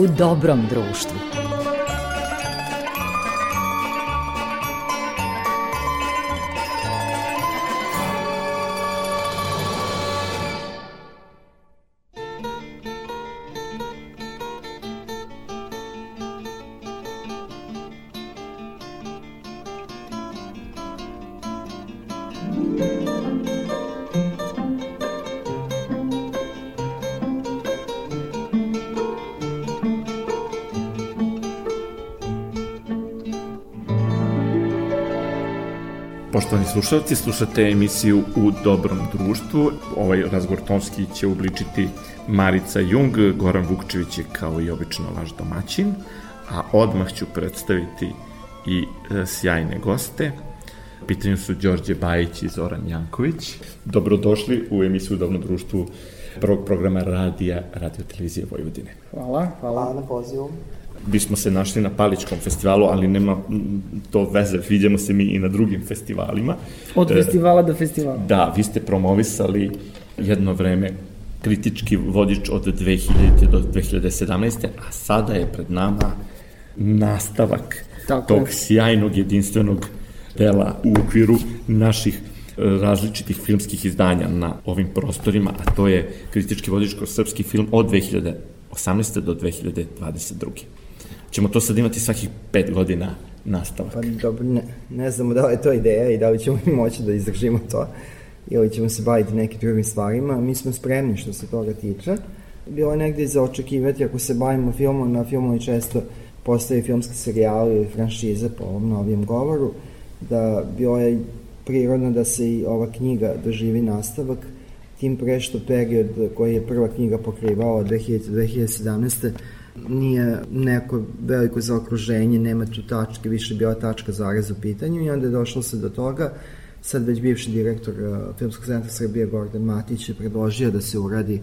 u dobrom društvu. Slušalci, slušate emisiju U dobrom društvu. Ovaj razgovor tonski će ubličiti Marica Jung, Goran Vukčević je kao i obično vaš domaćin, a odmah ću predstaviti i e, sjajne goste. Pitanju su Đorđe Bajić i Zoran Janković. Dobrodošli u emisiju U dobrom društvu prvog programa radija Radio Televizije Vojvodine. Hvala, hvala. Hvala na pozivu bismo se našli na Paličkom festivalu, ali nema to veze, vidimo se mi i na drugim festivalima. Od festivala do festivala. Da, vi ste promovisali jedno vreme kritički vodič od 2000. do 2017. A sada je pred nama nastavak Tako tog sjajnog, jedinstvenog dela u okviru naših e, različitih filmskih izdanja na ovim prostorima, a to je kritički vodič kroz srpski film od 2018. do 2022 ćemo to sad imati svakih pet godina nastavak. Pa dobro, ne, ne znamo da li je to ideja i da li ćemo moći da izdržimo to ili ćemo se baviti nekim drugim stvarima. Mi smo spremni što se toga tiče. Bilo je negde za očekivati ako se bavimo filmom, na filmovi često postoje filmski serijali ili franšize po ovom novijem govoru, da bilo je prirodno da se i ova knjiga doživi nastavak, tim pre što period koji je prva knjiga pokrivala 2000-2017 nije neko veliko zaokruženje, nema tu tačke, više bila tačka zarez u pitanju i onda je došlo se do toga sad već bivši direktor uh, Filmskog centra Srbije Gordon Matić je predložio da se uradi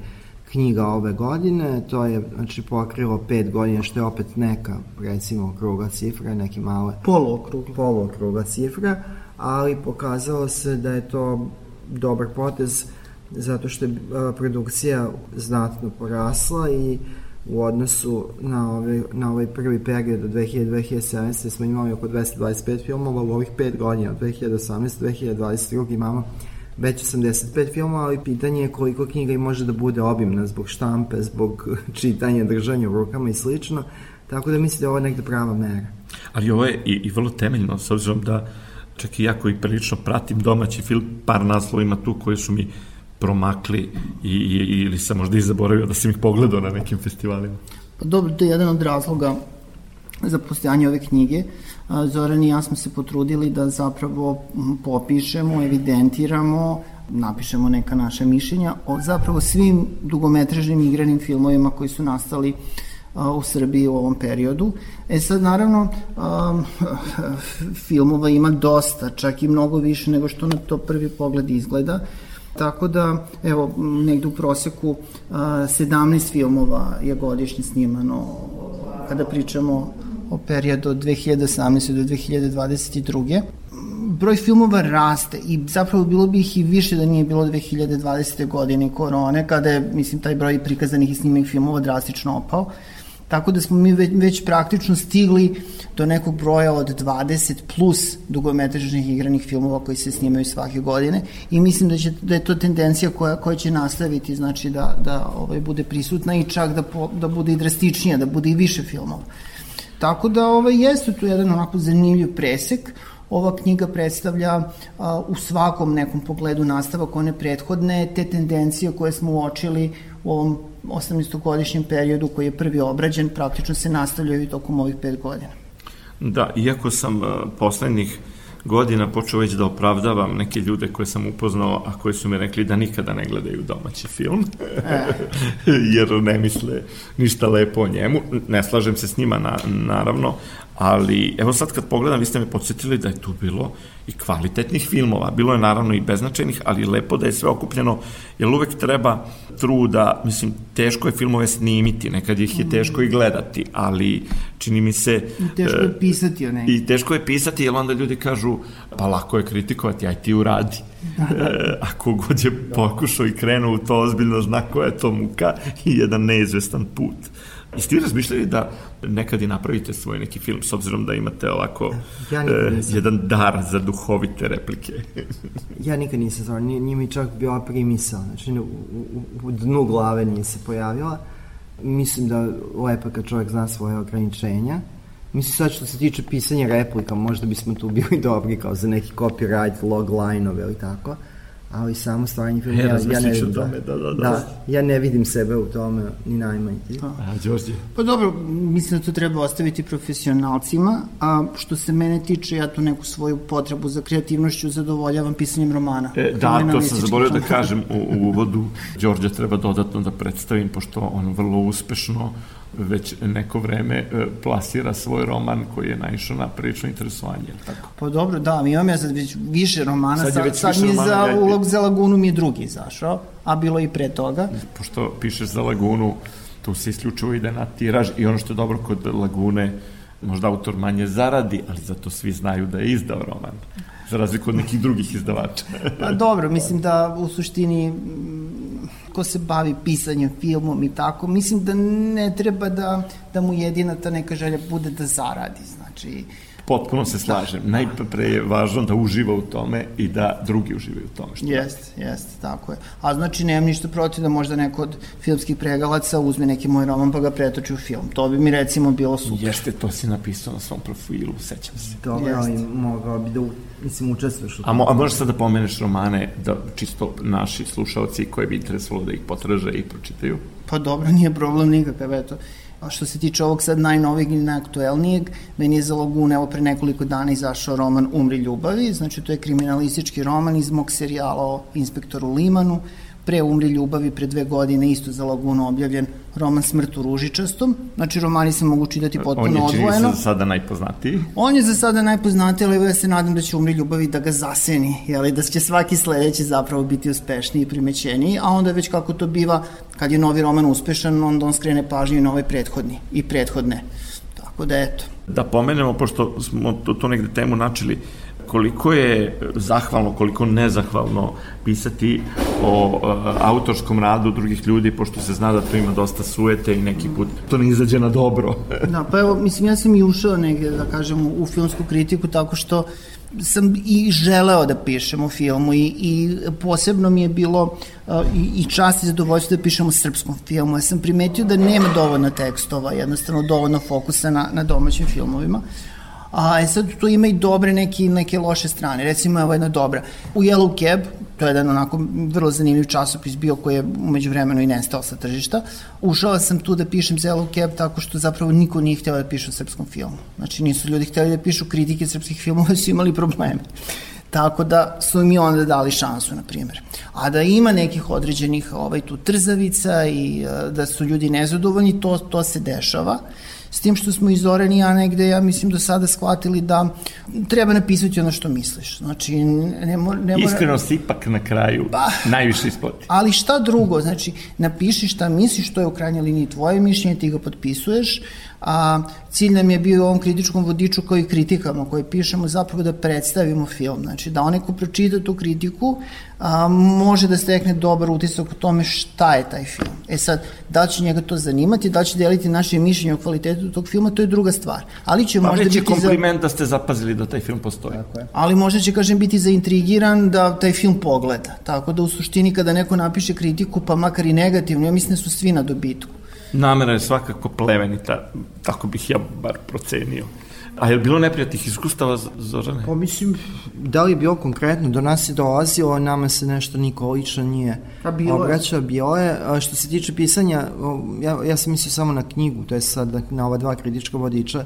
knjiga ove godine, to je znači pokrilo pet godina, što je opet neka recimo kruga cifra, neki male poluokruga poluokruga cifra, ali pokazalo se da je to dobar potez zato što je uh, produkcija znatno porasla i uh, u odnosu na ovaj, na ovaj prvi period od 2000-2017 smo imali oko 225 filmova, u ovih 5 godina od 2018-2022 imamo već 85 filmova, ali pitanje je koliko knjiga i može da bude obimna zbog štampe, zbog čitanja, držanja u rukama i slično, tako da mislim da je ovo negde prava mera. Ali ovo je i, i vrlo temeljno, s obzirom da čak i ja koji prilično pratim domaći film, par naslova ima tu koji su mi promakli i, i, ili sam možda i zaboravio da sam ih pogledao na nekim festivalima? Pa dobro, to je jedan od razloga za postojanje ove knjige. Zoran i ja smo se potrudili da zapravo popišemo, evidentiramo, napišemo neka naša mišljenja o zapravo svim dugometražnim igranim filmovima koji su nastali u Srbiji u ovom periodu. E sad, naravno, um, filmova ima dosta, čak i mnogo više nego što na to prvi pogled izgleda. Tako da, evo, negde u proseku 17 filmova je godišnje snimano kada pričamo o periodu od 2018. do 2022 broj filmova raste i zapravo bilo bi ih i više da nije bilo 2020. godine korone, kada je, mislim, taj broj prikazanih i snimenih filmova drastično opao. Uh, Tako da smo mi već, već praktično stigli do nekog broja od 20 plus dugometražnih igranih filmova koji se snimaju svake godine i mislim da, će, da je to tendencija koja, koja će nastaviti, znači da, da ovaj, bude prisutna i čak da, po, da bude i drastičnija, da bude i više filmova. Tako da ovaj, jeste tu jedan onako zanimljiv presek, ova knjiga predstavlja a, u svakom nekom pogledu nastavak one prethodne, te tendencije koje smo uočili u ovom 18-godišnjem periodu koji je prvi obrađen, praktično se nastavljaju i tokom ovih pet godina. Da, iako sam poslednjih godina počeo već da opravdavam neke ljude koje sam upoznao, a koji su mi rekli da nikada ne gledaju domaći film, e. jer ne misle ništa lepo o njemu. Ne slažem se s njima, na, naravno, ali evo sad kad pogledam, vi ste me podsjetili da je tu bilo i kvalitetnih filmova, bilo je naravno i beznačajnih, ali lepo da je sve okupljeno, jer uvek treba truda, mislim, teško je filmove snimiti, nekad ih je teško i gledati, ali čini mi se... I teško je e, pisati o nekaj. I teško je pisati, jer onda ljudi kažu, pa lako je kritikovati, aj ti uradi. Da, da. E, ako god je pokušao i krenuo u to ozbiljno, zna koja je to muka i jedan neizvestan put. Jeste vi razmišljali da nekad i napravite svoj neki film, s obzirom da imate ovako Ja e, jedan dar za duhovite replike? Ja nikad nisam zvao, nije, nije mi čak bila primisao, znači u, u, u dnu glave nije se pojavila. Mislim da lepo je kad čovjek zna svoje ograničenja. Mislim sad što se tiče pisanja replika, možda bismo tu bili dobri kao za neki copyright, log line-ove ili tako. Ali samo stvaranje filma, E, ja, ja ne vidim tome, da, da, da. da. ja ne vidim sebe u tome, ni najmanje. A, Đorđe? Pa dobro, mislim da to treba ostaviti profesionalcima, a što se mene tiče, ja tu neku svoju potrebu za kreativnošću zadovoljavam pisanjem romana. E, To da, je to sam zaboravio da kažem u, u uvodu. Đorđa treba dodatno da predstavim, pošto on vrlo uspešno već neko vreme e, plasira svoj roman koji je naišao na prilično interesovanje. Tako. Pa dobro, da, mi imam ja sad već više romana, Sad je sad, već sad više mi romana, za ja- ulog za lagunu mi je drugi izašao, a bilo i pre toga. Pošto pišeš za Lagunu, tu se isključivo ide na tiraž i ono što je dobro kod Lagune, možda autor manje zaradi, ali zato svi znaju da je izdao roman. Za razliku od nekih drugih izdavača. Pa dobro, mislim da u suštini ko se bavi pisanjem filmom i tako, mislim da ne treba da, da mu jedina ta neka želja bude da zaradi, znači Potpuno se slažem. Najpre je važno da uživa u tome i da drugi uživaju u tome. Što Jeste, jeste, tako je. A znači nemam ništa protiv da možda neko od filmskih pregalaca uzme neki moj roman pa ga pretoči u film. To bi mi recimo bilo super. Jeste, to si napisao na svom profilu, sećam se. Dobro, ali mogao bi da, mislim, učestvuješ u A, mo, a možeš sad da pomeneš romane, da čisto naši slušalci koje bi interesovalo da ih potraže i pročitaju? Pa dobro, nije problem nikakav, eto. A što se tiče ovog sad najnovijeg i najaktuelnijeg, meni je za Lagune, evo pre nekoliko dana izašao roman Umri ljubavi, znači to je kriminalistički roman iz mog serijala o inspektoru Limanu, pre Umri ljubavi, pre dve godine, isto za Lagunu objavljen roman Smrt u ružičastom, znači romani se mogu čitati On potpuno je čini se odvojeno. za sada najpoznatiji. On je za sada najpoznatiji, ali ja se nadam da će Umri ljubavi da ga zaseni, jeli, da će svaki sledeći zapravo biti uspešniji i primećeniji, a onda već kako to biva, kad je novi roman uspešan, onda on skrene pažnju i na ovaj prethodni i prethodne. Tako da eto. Da pomenemo, pošto smo to, to negde temu načeli, koliko je zahvalno, koliko nezahvalno pisati o uh, autorskom radu drugih ljudi, pošto se zna da tu ima dosta sujete i neki put to ne izađe na dobro. Da, pa evo, mislim, ja sam i ušao negde, da kažem, u, filmsku kritiku tako što sam i želeo da pišem o filmu i, i posebno mi je bilo uh, i, i čast i zadovoljstvo da pišem o srpskom filmu. Ja sam primetio da nema dovoljno tekstova, jednostavno dovoljno fokusa na, na domaćim filmovima. A e sad tu ima i dobre neke, neke loše strane. Recimo, evo jedna dobra. U Yellow Cab, to je jedan onako vrlo zanimljiv časopis bio koji je umeđu vremenu i nestao sa tržišta. Ušao sam tu da pišem za Yellow Cab tako što zapravo niko nije hteo da piše o srpskom filmu. Znači nisu ljudi hteli da pišu kritike srpskih filmova, su imali probleme. Tako da su mi onda dali šansu, na primjer. A da ima nekih određenih ovaj, tu trzavica i e, da su ljudi nezadovoljni, to, to se dešava. S tim što smo iz Zorani i ja negde, ja mislim, do sada shvatili da treba napisati ono što misliš. Znači, ne, mora, ne mora... Iskreno se ipak na kraju Pa. najviše isplati. Ali šta drugo, znači, napiši šta misliš, to je u krajnjoj liniji tvoje mišljenje, ti ga potpisuješ, a cilj nam je bio u ovom kritičkom vodiču koji kritikamo, koji pišemo zapravo da predstavimo film, znači da onaj ko pročita tu kritiku a, može da stekne dobar utisak o tome šta je taj film. E sad, da će njega to zanimati, da će deliti naše mišljenje o kvalitetu tog filma, to je druga stvar. Ali će Pa možda je biti za... kompliment da ste zapazili da taj film postoji. Ali možda će, kažem, biti zaintrigiran da taj film pogleda. Tako da u suštini kada neko napiše kritiku, pa makar i negativno, ja mislim da su svi na dobitku. Namera je svakako plemenita, tako bih ja bar procenio. A je li bilo neprijatnih iskustava, Zorane? Pa mislim, da li je bilo konkretno, do nas je dolazilo, nama se nešto niko lično nije Pa bilo je. obraćao, bilo je. A što se tiče pisanja, ja, ja sam mislio samo na knjigu, to je sad na, ova dva kritička vodiča,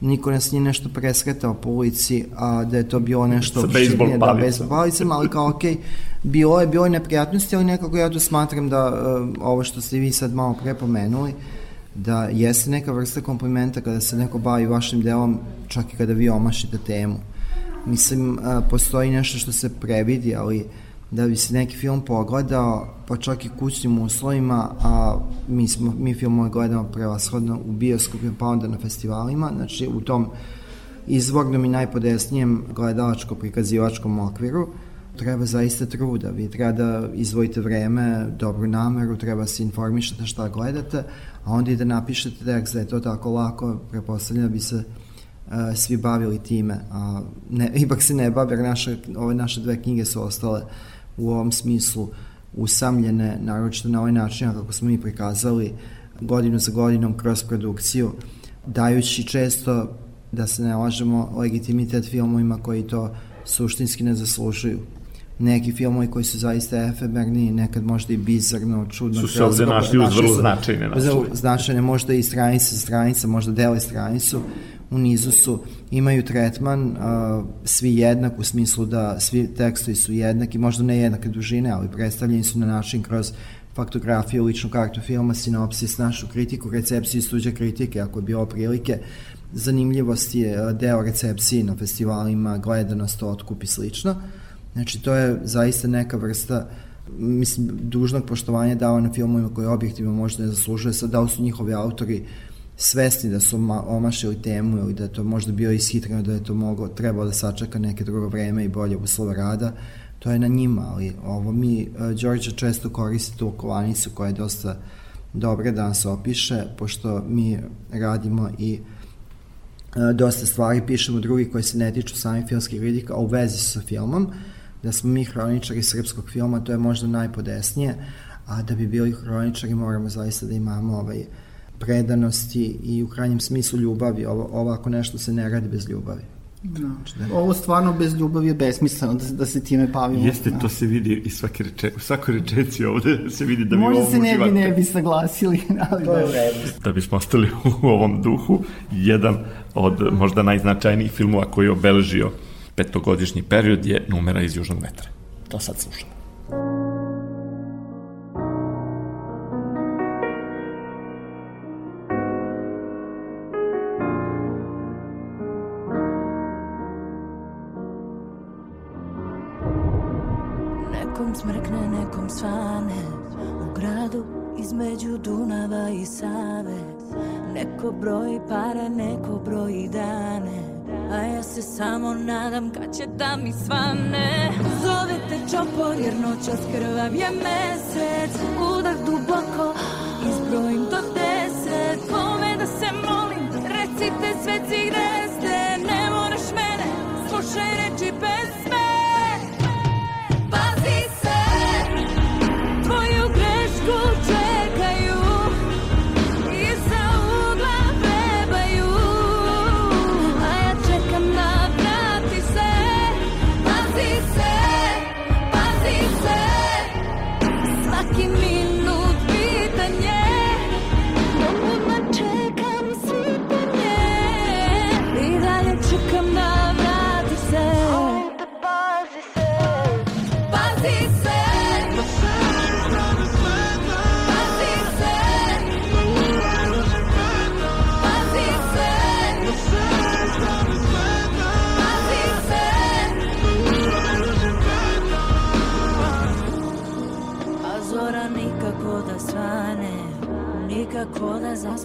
niko nas nije nešto presretao po ulici, a da je to bilo nešto... Sa bejzbol širnije, palicom. Da, bejzbol palicom, ali kao, okej, bilo je, bilo je neprijatnosti, ali nekako ja to smatram da e, ovo što ste vi sad malo prepomenuli, da jeste neka vrsta komplimenta kada se neko bavi vašim delom, čak i kada vi omašite temu. Mislim, a, postoji nešto što se previdi, ali da bi se neki film pogledao, pa čak i kućnim uslovima, a mi, smo, mi filmove gledamo prevashodno u bioskopima, pa onda na festivalima, znači u tom izvornom i najpodesnijem gledalačko-prikazivačkom okviru, treba zaista truda. Vi treba da izvojite vreme, dobru nameru, treba se informišete šta gledate, a onda i da napišete tekst, da je to tako lako, prepostavljeno da bi se uh, svi bavili time. A ne, ipak se ne bave, jer naše, ove naše dve knjige su ostale u ovom smislu usamljene, naročito na ovaj način kako smo mi prikazali godinu za godinom kroz produkciju, dajući često, da se ne lažemo, legitimitet filmovima koji to suštinski ne zaslužuju neki filmovi koji su zaista efemerni, nekad možda i bizarno, čudno. Su se ovde našli uz vrlo značajne naslove. Značajne, možda i stranice stranica, možda dele stranicu, u nizu su, imaju tretman uh, svi jednak u smislu da svi tekstovi su jednaki, možda ne jednake dužine, ali predstavljeni su na način kroz faktografiju, ličnu kartu filma, sinopsis, našu kritiku, recepciju i tuđe kritike, ako je bilo prilike. Zanimljivost je deo recepcije na festivalima, gledanost, otkup i slično. Uh, Znači, to je zaista neka vrsta mislim, dužnog poštovanja dao na filmovima koje objektivno možda ne zaslužuje. Sad, da su njihovi autori svesni da su omašili temu ili da je to možda bio ishitreno, da je to moglo, trebalo da sačeka neke drugo vreme i bolje uslove rada, to je na njima, ali ovo mi, uh, Đorđe često koristi tu kovanicu koja je dosta dobra da nas opiše, pošto mi radimo i uh, dosta stvari pišemo drugi koji se ne tiču samih filmskih kritika, a u vezi su sa filmom, da smo mi hroničari srpskog filma, to je možda najpodesnije, a da bi bili hroničari moramo zaista da imamo ovaj predanosti i u krajnjem smislu ljubavi. Ovo, ovako nešto se ne radi bez ljubavi. Da. Znači da. Ovo stvarno bez ljubavi je besmisleno da, da se time bavimo. Jeste, da. to se vidi i svake reče, u svakoj rečeci ovde se vidi da bi Možda se ne bi, ne bi saglasili, ali to je da. Da bismo ostali u ovom duhu, jedan od možda najznačajnijih filmova koji je obeležio petogodišnji period je numera iz Južnog vetra. To sad slušamo. Nekom smrkne, nekom svane U gradu između Dunava i Save Neko broji pare, neko broji dane se samo nadam kad će da mi svane. Zovete čopor jer noćas krvav je mesec. Udah duboko, izbrojim do deset. Kome da se molim, recite sveci gde ste Ne moraš mene, slušaj reči Pazi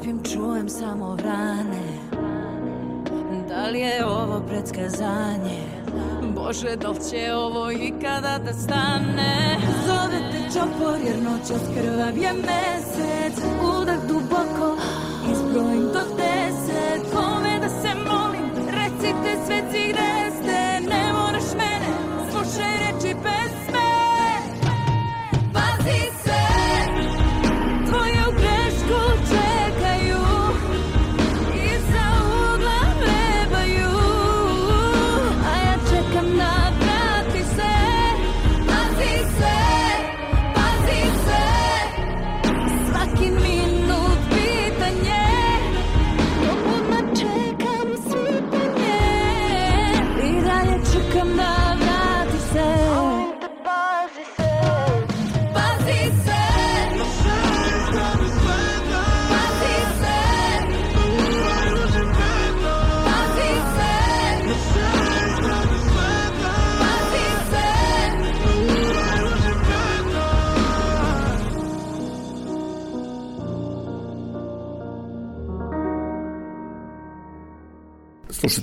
zaspim, čujem samo vrane Da li je ovo predskazanje? Bože, da li će ovo ikada da stane? Zovete čopor jer noć krvav je mesec Udah duboko, izbrojim do deset Kome da se molim, recite sveci gde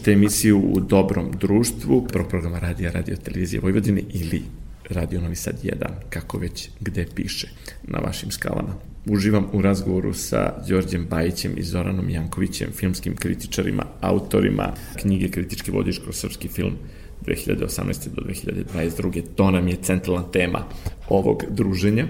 Slušate emisiju u dobrom društvu, prvog programa radija, radio, televizije Vojvodine ili Radio Novi Sad 1, kako već gde piše na vašim skalama. Uživam u razgovoru sa Đorđem Bajićem i Zoranom Jankovićem, filmskim kritičarima, autorima knjige Kritički vodič kroz srpski film 2018. do 2022. To nam je centralna tema ovog druženja.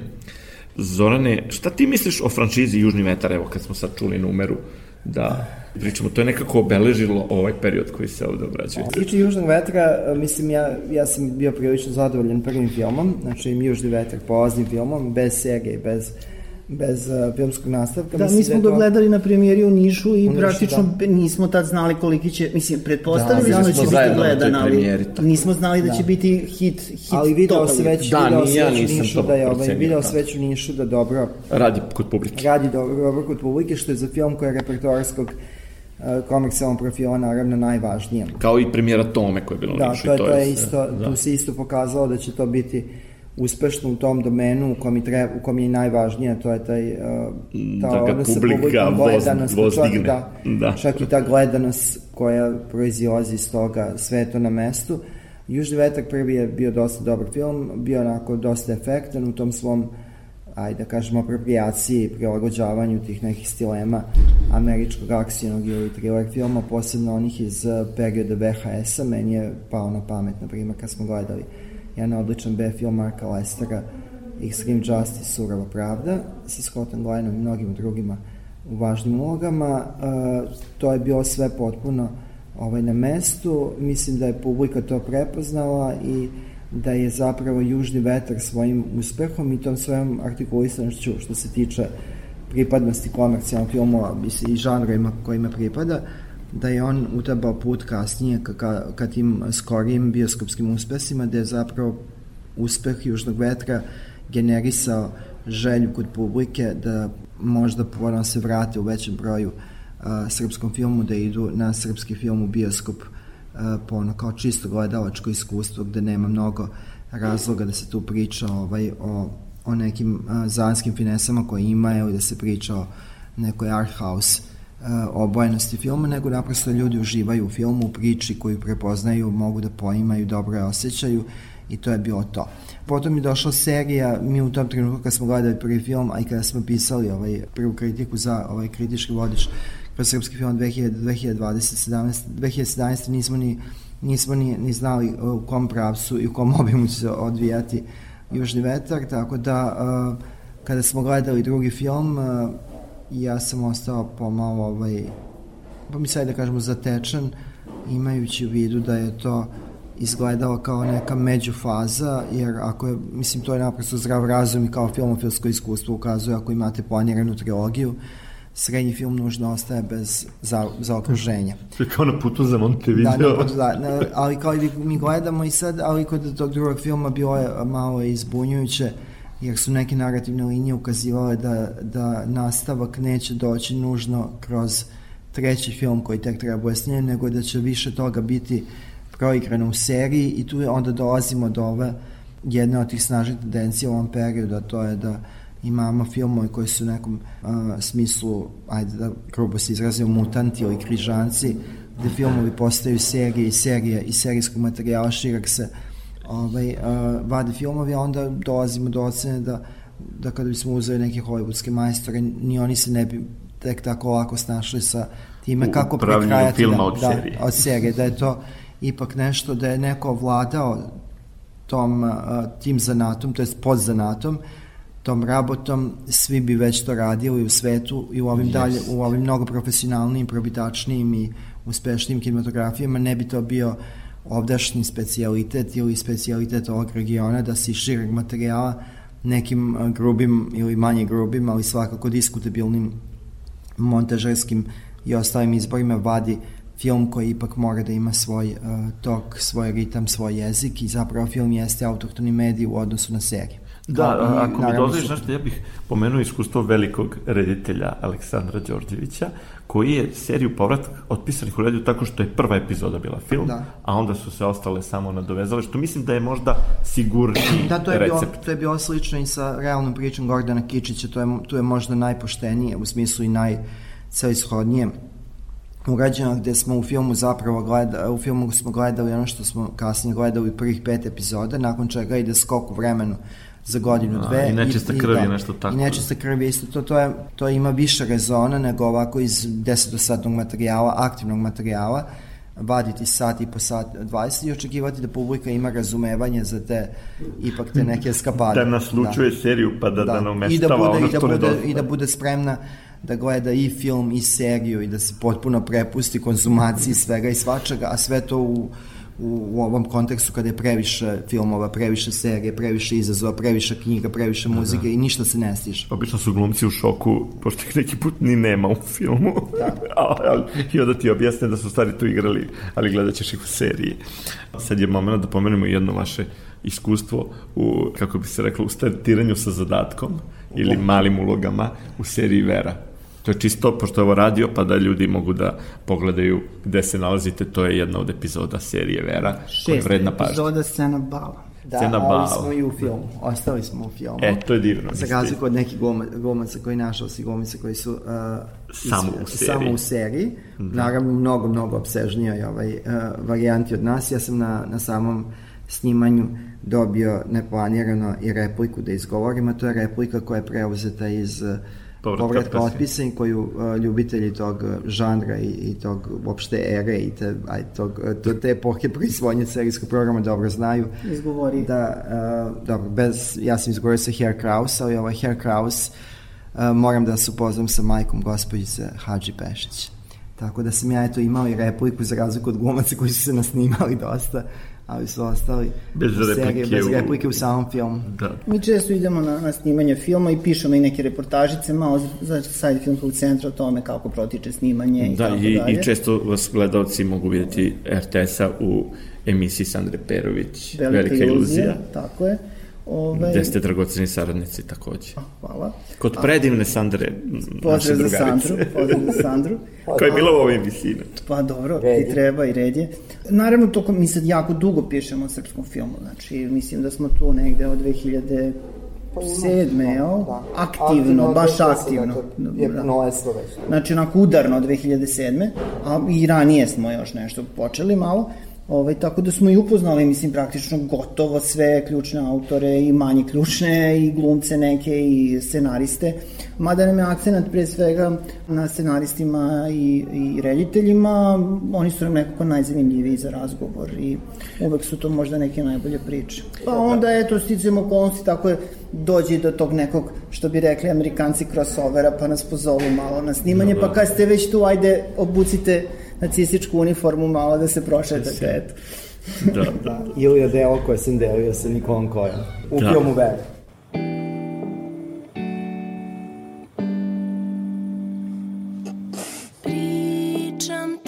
Zorane, šta ti misliš o franšizi Južni vetar, evo kad smo sad čuli numeru da pričamo, to je nekako obeležilo ovaj period koji se ovde obrađuje. Tiče Južnog vetra, mislim, ja, ja sam bio prilično zadovoljan prvim filmom, znači Južni vetar, polaznim filmom, bez serije, bez bez uh, filmskog nastavka. Da, mislim mi smo da ga gledali na premijeri u Nišu i Nišu, praktično da. nismo tad znali koliki će, mislim, pretpostavili Da, smo da bili će biti gledan, ali tako. nismo znali da, Da. će biti hit, hit ali video se već, Da, video ni se ja već u nisam Nišu to da je ovaj, video da. se već u Nišu da dobro Radi kod publike. radi dobro, dobro kod publike, što je za film koji je repertoarskog uh, komercijalnog profila naravno najvažnije. Kao i premijera Tome koja je bila u Da, Nišu. i to je, to je isto, Da. tu se isto pokazalo da će to biti uspešno u tom domenu u kom treba, u kom je i najvažnije, to je taj, uh, ta Da odnos sa publikom, voz- gledanost, voz čak, digne. da, Da. čak i ta gledanost koja proizilazi iz toga, sve je to na mestu. Južni vetak prvi je bio dosta dobar film, bio onako dosta efektan u tom svom ajde da kažemo apropriaciji, prilagođavanju tih nekih stilema američkog akcijnog ili thriller filma, posebno onih iz eh, perioda VHS-a, meni je pao na pamet, na primjer, kad smo gledali jedan odličan B film Marka Lestera, Extreme Justice, Surova pravda, sa Scottom Glennom i mnogim drugima u važnim ulogama. Uh, to je bilo sve potpuno ovaj, na mestu. Mislim da je publika to prepoznala i da je zapravo Južni vetar svojim uspehom i tom svojom artikulisanošću što se tiče pripadnosti komercijalnog filmova i žanrovima kojima pripada, da je on utabao put kasnije ka, ka, tim skorijim bioskopskim uspesima, da je zapravo uspeh Južnog vetra generisao želju kod publike da možda ponovno se vrate u većem broju a, srpskom filmu, da idu na srpski film u bioskop a, po ono kao čisto gledalačko iskustvo gde nema mnogo razloga da se tu priča ovaj, o, o nekim a, zanskim finesama koje ima ili da se priča o nekoj art house obojenosti filma, nego naprosto ljudi uživaju u filmu, u priči koju prepoznaju, mogu da poimaju, dobro je osjećaju i to je bilo to. Potom je došla serija, mi u tom trenutku kad smo gledali prvi film, a i kada smo pisali ovaj, prvu kritiku za ovaj kritički vodič kroz srpski film 2000, 2020, 17, 2017 nismo ni nismo ni, ni znali u kom pravcu i u kom obimu će se odvijati Južni vetar, tako da uh, kada smo gledali drugi film uh, ja sam ostao pomalo ovaj, pa mi sad da kažemo zatečen imajući u vidu da je to izgledalo kao neka međufaza, jer ako je, mislim, to je naprosto zdrav razum i kao filmofilsko iskustvo ukazuje ako imate planiranu trilogiju, srednji film nužno ostaje bez za, za okruženja. To je kao na putu za Montevideo. Da, ne, da, ne, ali kao i mi gledamo i sad, ali kod tog drugog filma bilo je malo izbunjujuće, jer su neke narativne linije ukazivale da, da nastavak neće doći nužno kroz treći film koji tek treba bude snimljen, nego da će više toga biti proigrano u seriji i tu onda dolazimo do ove jedne od tih snažnih tendencija u ovom periodu, a to je da imamo filmove koji su u nekom uh, smislu, ajde da grubo se izrazimo, mutanti ili križanci, gde filmovi postaju serije i serije i serijskog materijala širak se ovaj, uh, vade filmovi, a onda dolazimo do ocene da, da kada bismo uzeli neke hollywoodske majstore, ni oni se ne bi tek tako lako snašli sa time kako prekrajati filma da, od da, serije. od serije, da je to ipak nešto da je neko vladao tom, uh, tim zanatom, to je pod zanatom, tom rabotom, svi bi već to radili u svetu i u ovim, yes. dalje, u ovim mnogo profesionalnijim, probitačnijim i uspešnijim kinematografijama ne bi to bio ovdašnji specijalitet ili specijalitet ovog regiona da se iz šireg materijala nekim uh, grubim ili manje grubim, ali svakako diskutabilnim montažerskim i ostalim izborima vadi film koji ipak mora da ima svoj uh, tok, svoj ritam, svoj jezik i zapravo film jeste autohtoni medij u odnosu na seriju. Da, Kao i, ako mi dozvoliš, znaš, ja bih pomenuo iskustvo velikog reditelja Aleksandra Đorđevića, koji je seriju povratak otpisanih u redu tako što je prva epizoda bila film, Da. a onda su se ostale samo nadovezale, što mislim da je možda sigurniji Da, to je, recept. to je bilo slično i sa realnom pričom Gordana Kičića, to je, to je možda najpoštenije, u smislu i najcelishodnije urađena gde smo u filmu zapravo gledali, u filmu smo gledali ono što smo kasnije gledali prvih pet epizoda, nakon čega ide skok u vremenu za godinu, A, dve. i nečista krv je da, nešto tako. I nečista krv je isto, to, to, je, to ima više rezona nego ovako iz desetosadnog materijala, aktivnog materijala, vaditi sat i po sat 20 i očekivati da publika ima razumevanje za te ipak te neke eskapade. Da naslučuje da. seriju pa da, da, da I da bude, ono i da što bude, nedostaje. I da bude spremna da gleda i film i seriju i da se potpuno prepusti konzumaciji svega i svačega, a sve to u, u, u ovom kontekstu kada je previše filmova, previše serije, previše izazova, previše knjiga, previše muzike da. i ništa se ne stiže. Obično su glumci u šoku, pošto ih neki put ni nema u filmu. Da. ali, I onda ti objasne da su stvari tu igrali, ali gledat ćeš ih u seriji. Sad je moment da pomenemo jedno vaše iskustvo u, kako bi se reklo, u startiranju sa zadatkom ili malim ulogama u seriji Vera. To je čisto, pošto je ovo radio, pa da ljudi mogu da pogledaju gde se nalazite, to je jedna od epizoda serije Vera, koja je Šest vredna pažnja. epizoda scena bala. Da, Scena ali bala. smo i u filmu. Ostali smo u filmu. E, to je divno. Za razliku od nekih gluma, glumaca koji našao si glumice koji su uh, Samo u seriji. samo u seriji. Da. Naravno, mnogo, mnogo obsežnija je ovaj, uh, varijanti od nas. Ja sam na, na samom snimanju dobio neplanirano i repliku da izgovorim, a to je replika koja je preuzeta iz uh, Povratka povratka otpisa. otpisa i koju uh, ljubitelji tog uh, žanra i, i tog uopšte ere i te, aj, tog, uh, to- te epohe proizvodnje serijskog programa dobro znaju. Izgovori. Da, uh, dobro, bez, ja sam izgovorio sa Herr Kraus, ali ovaj Herr Kraus uh, moram da se upoznam sa majkom gospođice Hadži Pešić. Tako da sam ja eto imao i repliku za razliku od glumaca koji su se nasnimali dosta, ali su ostali Bez u seriji, replike bez u- replike u samom filmu. Da. Mi često idemo na, na snimanje filma i pišemo i neke reportažice malo za, za sajt filmskog centra o tome kako protiče snimanje i Da, tako i, dalje. i često vas gledalci mogu vidjeti RTS-a u emisiji Sandre Perović, Velika, Velika, iluzija, Tako je. Ove, gde ste dragoceni saradnici takođe. Hvala. Kod predivne Sandre, m, naše Pozdrav za drugarice, Sandru, pozdrav za Sandru. koja je bila u ovoj emisiji. Pa dobro, Red i treba i red je. Naravno, to mi sad jako dugo pišemo o srpskom filmu, znači mislim da smo tu negde od 2007. jel? Da. Aktivno, baš aktivno. Je Da. već. Znači, onako udarno od 2007. A i ranije smo još nešto počeli malo. Ovaj, tako da smo i upoznali, mislim, praktično gotovo sve ključne autore i manje ključne i glumce neke i scenariste. Mada nam je akcenat pre svega na scenaristima i, i rediteljima, oni su nam nekako najzanimljiviji za razgovor i uvek su to možda neke najbolje priče. Pa onda, eto, sticamo okolnosti, tako je dođe do tog nekog, što bi rekli amerikanci, crossovera, pa nas pozovu malo na snimanje, pa kad ste već tu, ajde, obucite nacističku uniformu malo da se prošetate, eto. Da, da. Ili je deo koje sam delio sa Nikolom Kojom. U Da. filmu Vera. Pričam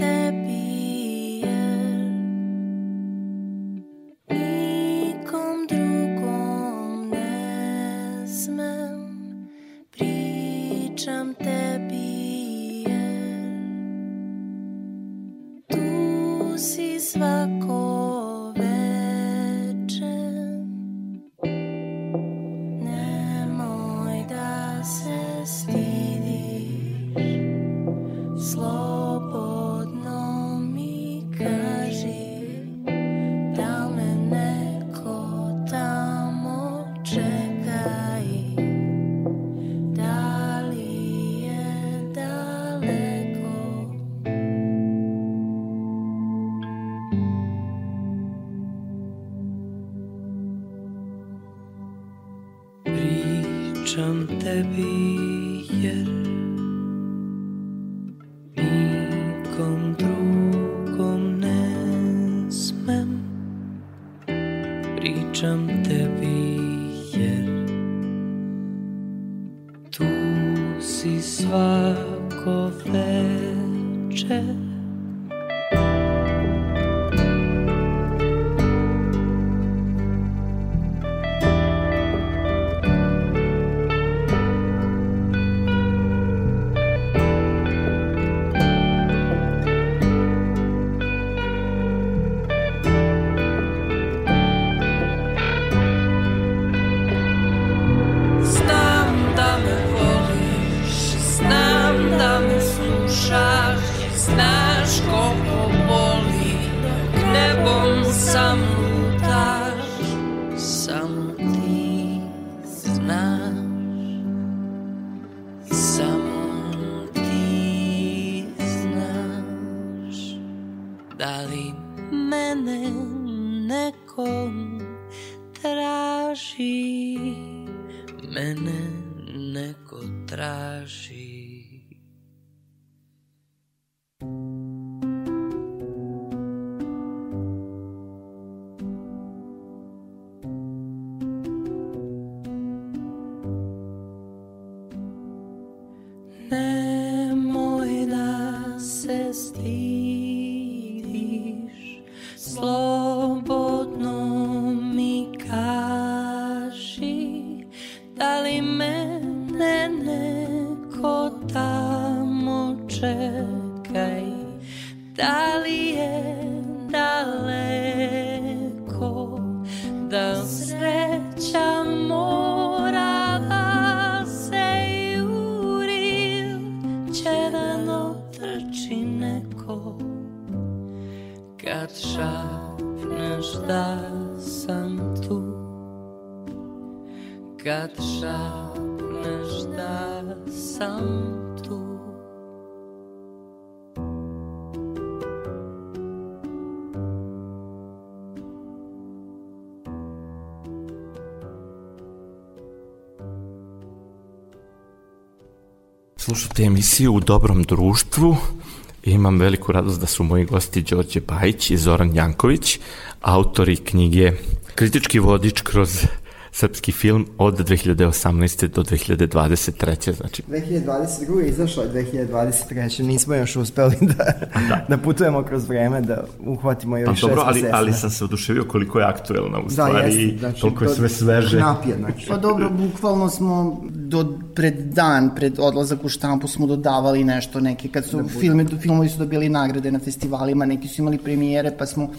tebi Samo ti znaš. Samo ti znaš. Da li mene nekom traži? Mene neko traži. Slušate emisiju U dobrom društvu. Imam veliku radost da su moji gosti Đorđe Bajić i Zoran Janković, autori knjige Kritički vodič kroz srpski film od 2018. do 2023. Znači. 2022. je izašla 2023. Nismo još uspeli da, da. da putujemo kroz vreme, da uhvatimo još pa, šest dobro, ali, ali sam se oduševio koliko je aktuelna u da, stvari, jeste, znači, toliko je sve sveže. Napije, znači. Pa dobro, bukvalno smo do, pred dan, pred odlazak u štampu smo dodavali nešto, neke, kad su da filmi, filmovi su dobili nagrade na festivalima, neki su imali premijere, pa smo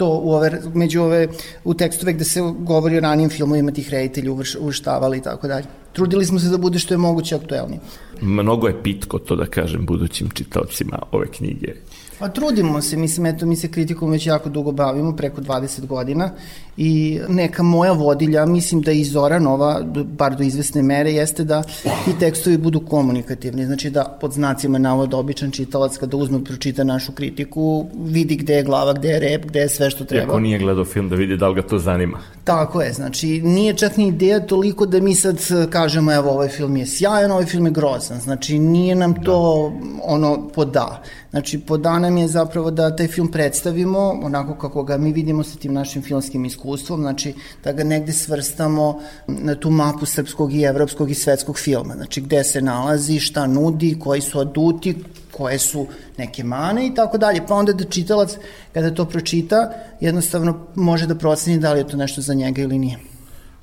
to u ove, među ove, u tekstove gde se govori o ranijim filmovima tih reditelji uvrštavali i tako dalje. Trudili smo se da bude što je moguće aktuelnije. Mnogo je pitko to da kažem budućim čitalcima ove knjige. Pa trudimo se, mislim, eto, mi se kritikom već jako dugo bavimo, preko 20 godina i neka moja vodilja, mislim da i Zoranova, bar do izvesne mere, jeste da ti tekstovi budu komunikativni, znači da pod znacima navoda običan čitalac kada uzme pročita našu kritiku, vidi gde je glava, gde je rep, gde je sve što treba. Iako nije gledao film da vidi da li ga to zanima. Tako je, znači nije čak ni ideja toliko da mi sad kažemo evo ovaj film je sjajan, ovaj film je grozan, znači nije nam to da. ono poda. Znači poda nam je zapravo da taj film predstavimo onako kako ga mi vidimo sa tim našim filmskim iskustvom, znači da ga negde svrstamo na tu mapu srpskog i evropskog i svetskog filma, znači gde se nalazi, šta nudi, koji su aduti, koje su neke mane i tako dalje. Pa onda da čitalac, kada to pročita, jednostavno može da proceni da li je to nešto za njega ili nije.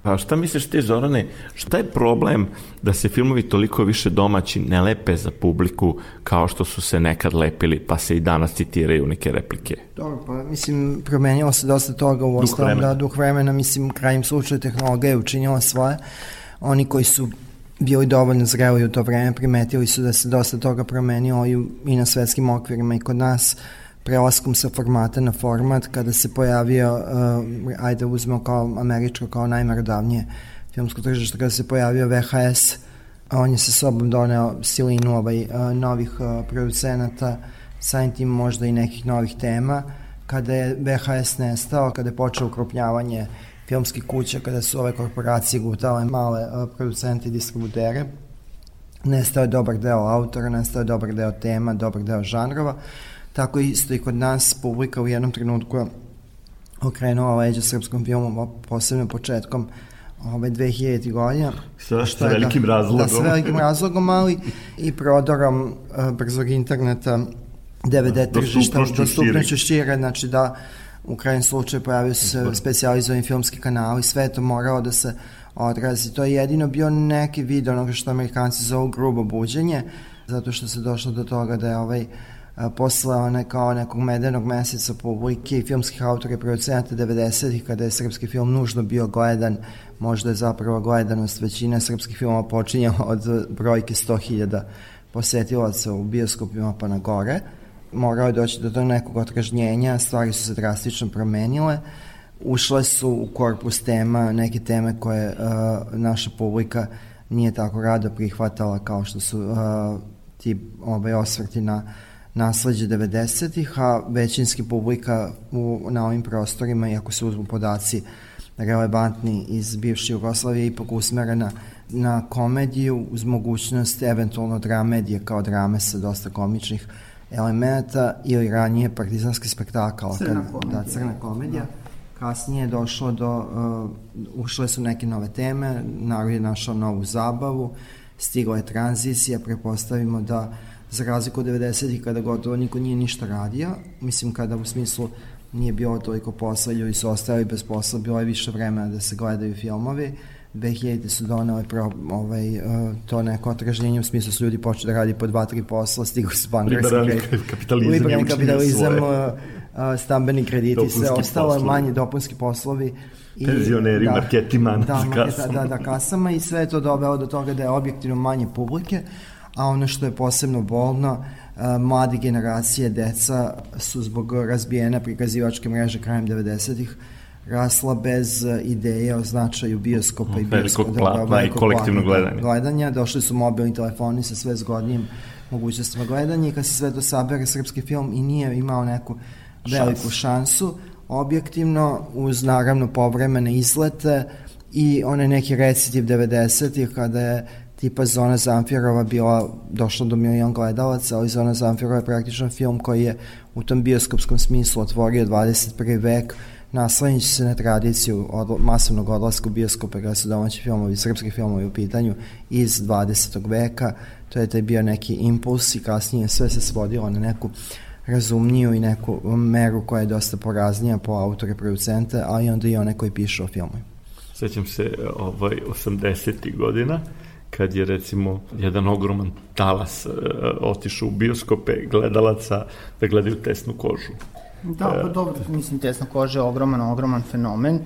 Pa šta misliš ti, Zorane, šta je problem da se filmovi toliko više domaći ne lepe za publiku kao što su se nekad lepili, pa se i danas citiraju neke replike? Dobro, pa mislim, promenilo se dosta toga u ostalom, da, duh vremena, mislim, krajem slučaja tehnologija je učinila svoje. Oni koji su bili dovoljno zreli u to vreme, primetili su da se dosta toga promenilo i, i na svetskim okvirima i kod nas, prelaskom sa formata na format, kada se pojavio, uh, ajde uzmemo kao američko, kao najmerodavnije filmsko tržište, kada se pojavio VHS, on je sa sobom doneo silinu ovaj, uh, novih uh, producenata, samim tim možda i nekih novih tema, kada je VHS nestao, kada je počeo ukrupnjavanje filmskih kuća, kada su ove korporacije gutale male uh, producente i distributere, nestao je dobar deo autora, nestao je dobar deo tema, dobar deo žanrova, Tako isto i kod nas publika u jednom trenutku okrenula leđa srpskom filmu, posebno početkom ove 2000 godina. Sa, sa velikim da, razlogom. Da, sa velikim razlogom, ali i prodorom uh, brzog interneta, DVD da, tržišta, dostupnošću šire, znači da u krajem slučaju pojavio se specializovani filmski kanali, sve to moralo da se odrazi. To je jedino bio neki vid onoga što amerikanci zovu grubo buđenje, zato što se došlo do toga da je ovaj uh, posle one kao nekog medenog meseca publike i filmskih autora i producenata 90-ih kada je srpski film nužno bio gledan, možda je zapravo gledanost većine srpskih filmova počinjala od brojke 100.000 posetilaca u bioskopima pa na gore. Morao je doći do nekog otražnjenja, stvari su se drastično promenile. ušle su u korpus tema, neke teme koje uh, naša publika nije tako rado prihvatala kao što su uh, ti ovaj, osvrti na nasledđe 90-ih, a većinski publika u, na ovim prostorima, iako se uzmu podaci relevantni iz bivše Jugoslavije, ipak usmerena na komediju uz mogućnost eventualno dramedije kao drame sa dosta komičnih elemenata ili ranije partizanski spektakl. Crna komedija. Da, crna komedija. Da. Kasnije je došlo do, uh, ušle su neke nove teme, narod je našao novu zabavu, stigla je tranzicija, prepostavimo da za razliku od 90-ih kada gotovo niko nije ništa radio, mislim kada u smislu nije bilo toliko posla, ljudi su ostali bez posla, bilo je više vremena da se gledaju filmovi, 2000 su donale pro, ovaj, uh, to neko otražnjenje u smislu su ljudi počeli da radi po dva, tri posla, stigli su bankarski kapitalizam, liberalni kapitalizam, uh, stambeni krediti, sve ostalo, poslovi. manji dopunski poslovi. I, Penzioneri, da, marketima, da, marketa, da, da, kasama i sve je to dovelo do toga da je objektivno manje publike, a ono što je posebno bolno, mlade generacije, deca su zbog razbijene prikazivačke mreže krajem 90-ih rasla bez ideje o značaju bioskopa i bioskopa. Velikog platna i kolektivnog gledanja. gledanja. Došli su mobilni telefoni sa sve zgodnijim mogućnostima gledanja i kad se sve to sabere, srpski film i nije imao neku veliku Šans. šansu, objektivno, uz naravno povremene izlete i one neki recitiv 90-ih kada je tipa Zona Zamfirova bila došla do milion gledalaca, ali Zona Zamfirova je praktično film koji je u tom bioskopskom smislu otvorio 21. vek, naslanjići se na tradiciju od, masovnog odlaska u bioskope kada su domaći filmovi, srpski filmovi u pitanju iz 20. veka. To je taj bio neki impuls i kasnije sve se svodilo na neku razumniju i neku meru koja je dosta poraznija po autore producente, ali onda i one koji pišu o filmu. Sećam se ovaj 80. godina kad je recimo jedan ogroman talas uh, otišao u bioskope gledalaca da gledaju tesnu kožu. Da, pa dobro, mislim, tesna koža je ogroman, ogroman fenomen.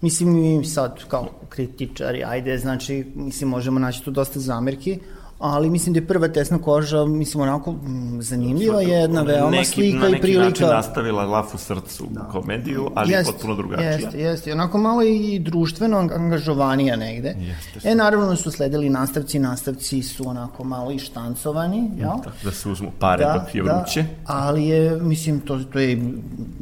Mislim, mi sad kao kritičari, ajde, znači, mislim, možemo naći tu dosta zamerki, ali mislim da je prva tesna koža, mislim, onako zanimljiva, je jedna veoma neki, slika i prilika. Na neki način nastavila lafu srcu da. komediju, ali jest, potpuno drugačija. Jeste, jeste, onako malo i društveno angažovanija negde. Jeste. E, naravno su sledili nastavci, nastavci su onako malo i štancovani, jel? Da, da se uzmu pare da, dok je da, vruće. ali je, mislim, to, to je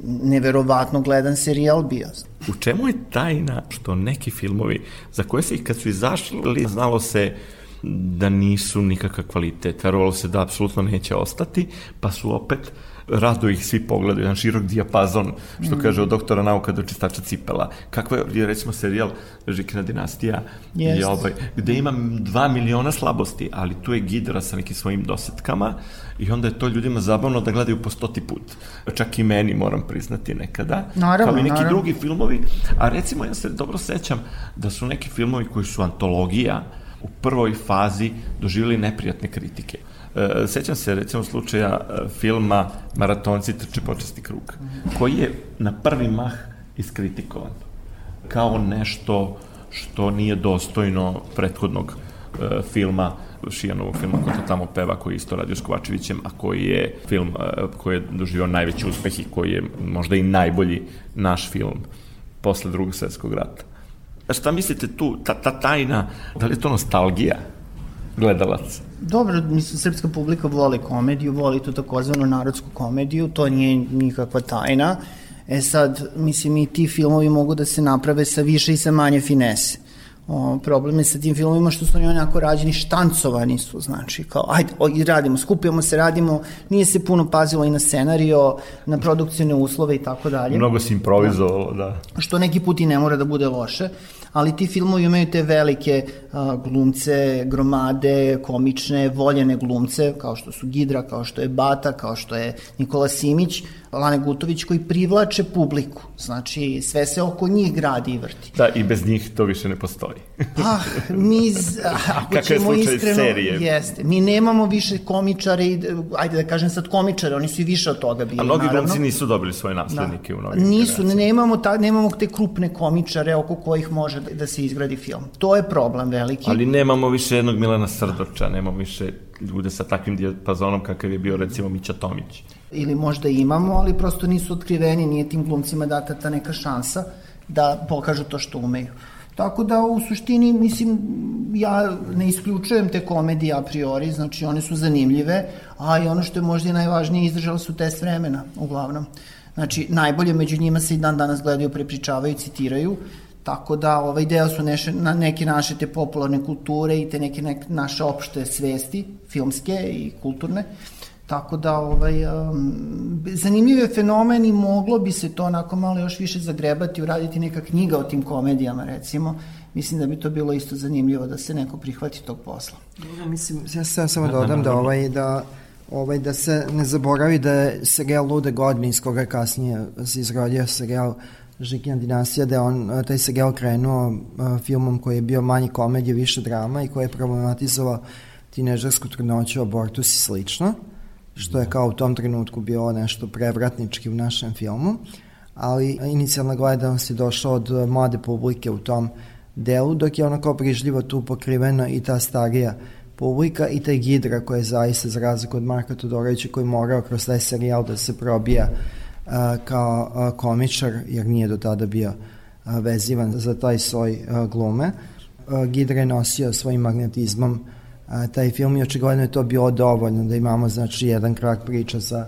neverovatno gledan serijal bio. U čemu je tajna što neki filmovi, za koje se i kad su izašli, znalo se da nisu nikakav kvalitet. Verovalo se da apsolutno neće ostati, pa su opet rado ih svi pogledaju, jedan širok dijapazon, što mm. kaže od doktora nauka do čistača cipela. Kakva je, recimo, serijal Žikina dinastija, je ovaj, gde ima dva miliona slabosti, ali tu je Gidra sa nekim svojim dosetkama i onda je to ljudima zabavno da gledaju po stoti put. Čak i meni, moram priznati, nekada. Naravno, Kao i neki naravno. drugi filmovi. A recimo, ja se dobro sećam da su neki filmovi koji su antologija, u prvoj fazi doživjeli neprijatne kritike. E, sećam se recimo slučaja e, filma Maratonci trče počesti krug, koji je na prvi mah iskritikovan kao nešto što nije dostojno prethodnog e, filma Šijanovog filma ko to tamo peva koji je isto radio s Kovačevićem, a koji je film koji je doživio najveći uspeh i koji je možda i najbolji naš film posle drugog svetskog rata. Šta mislite tu, ta, ta tajna, da li je to nostalgija gledalaca? Dobro, mislim, srpska publika voli komediju, voli tu takozvanu narodsku komediju, to nije nikakva tajna. E sad, mislim, i ti filmovi mogu da se naprave sa više i sa manje finese. O, problem je sa tim filmovima što su oni onako rađeni, štancovani su, znači, kao, ajde, o, i radimo, skupljamo se, radimo, nije se puno pazilo i na scenario, na produkcijne uslove i tako dalje. Mnogo se improvizovalo, da. da. Što neki put i ne mora da bude loše, ali ti filmovi imaju te velike a, glumce, gromade, komične, voljene glumce, kao što su Gidra, kao što je Bata, kao što je Nikola Simić, Lane Gutović, koji privlače publiku. Znači, sve se oko njih gradi i vrti. Da, i bez njih to više ne postoji. pa, mi, ako Kakav ćemo je iskreno, serije? jeste, mi nemamo više komičare, i, ajde da kažem sad komičare, oni su i više od toga bili, A mnogi glumci nisu dobili svoje naslednike da. u novim Nisu, ne, nemamo, ta, nemamo te krupne komičare oko kojih može da, da se izgradi film. To je problem veliki. Ali nemamo više jednog Milana Srdoča, nemamo više ljude sa takvim dijapazonom kakav je bio recimo Mića Tomić. Ili možda imamo, ali prosto nisu otkriveni, nije tim glumcima data ta neka šansa da pokažu to što umeju. Tako da u suštini, mislim, ja ne isključujem te komedije a priori, znači one su zanimljive, a i ono što je možda i najvažnije, izdržali su test vremena, uglavnom. Znači, najbolje među njima se i dan danas gledaju, prepričavaju, citiraju, tako da ovaj deo su neše, na, neke naše te popularne kulture i te neke, neke naše opšte svesti, filmske i kulturne. Tako da, ovaj, um, zanimljiv je fenomen i moglo bi se to onako malo još više zagrebati, uraditi neka knjiga o tim komedijama, recimo. Mislim da bi to bilo isto zanimljivo da se neko prihvati tog posla. Ja, mislim, ja se samo dodam da, ovaj, da ovaj, da se ne zaboravi da je serijal Lude godine iz koga je kasnije se izrodio serijal Žikina dinastija, da je on, taj serijal krenuo uh, filmom koji je bio manje komedije, više drama i koji je problematizovao tinežarsku trudnoću, abortus i slično što je kao u tom trenutku bilo nešto prevratnički u našem filmu, ali inicijalna gledanost je došla od mlade publike u tom delu, dok je ona kao prižljivo tu pokrivena i ta starija publika i taj Gidra koji je zaista za razliku od Marka Todorovića koji morao kroz taj serijal da se probija uh, kao uh, komičar jer nije do tada bio uh, vezivan za taj svoj uh, glume. Uh, Gidra je nosio svojim magnetizmom uh, a, taj film i očigledno je to bilo dovoljno da imamo znači jedan krak priča sa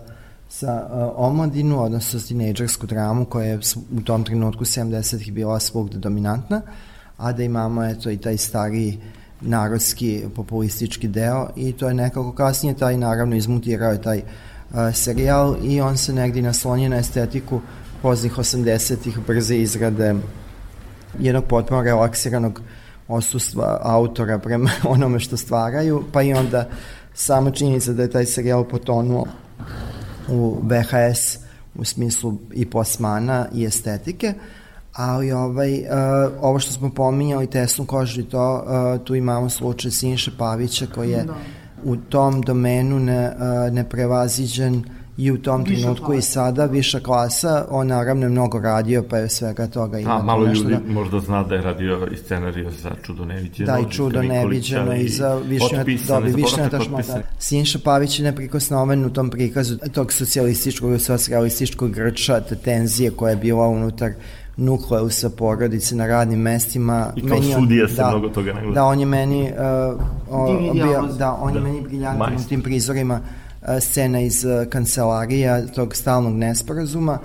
sa uh, omladinu, odnosno sa tinejdžersku dramu koja je u tom trenutku 70-ih bila svugde dominantna, a da imamo eto i taj stariji narodski populistički deo i to je nekako kasnije taj naravno izmutirao je taj uh, serijal i on se negdje naslonio na estetiku poznih 80-ih brze izrade jednog potpuno relaksiranog uh, osustva autora prema onome što stvaraju, pa i onda sama činjenica da je taj serijal potonuo u VHS u smislu i posmana i estetike, ali ovaj, uh, ovo što smo pominjali, tesnu kožu i to, uh, tu imamo slučaj Sinše Pavića koji je da. u tom domenu ne, uh, neprevaziđen uh, i u tom viša trenutku klasa. i sada viša klasa, on naravno je mnogo radio, pa je svega toga ima. A, malo ljudi da... možda zna da je radio i scenariju za Čudo neviđeno. Da, i Čudo neviđeno i za Višnja, dobi Višnja Tašmata. Sinša Pavić je neprikosnoven u tom prikazu tog socijalističkog i socijalističkog grča, te tenzije koja je bila unutar nukleusa porodice na radnim mestima. I kao meni sudija se da, mnogo toga ne Da, on je meni uh, o, bio, da, on da. je meni briljantan u tim prizorima scena iz kancelarija tog stalnog nesporazuma,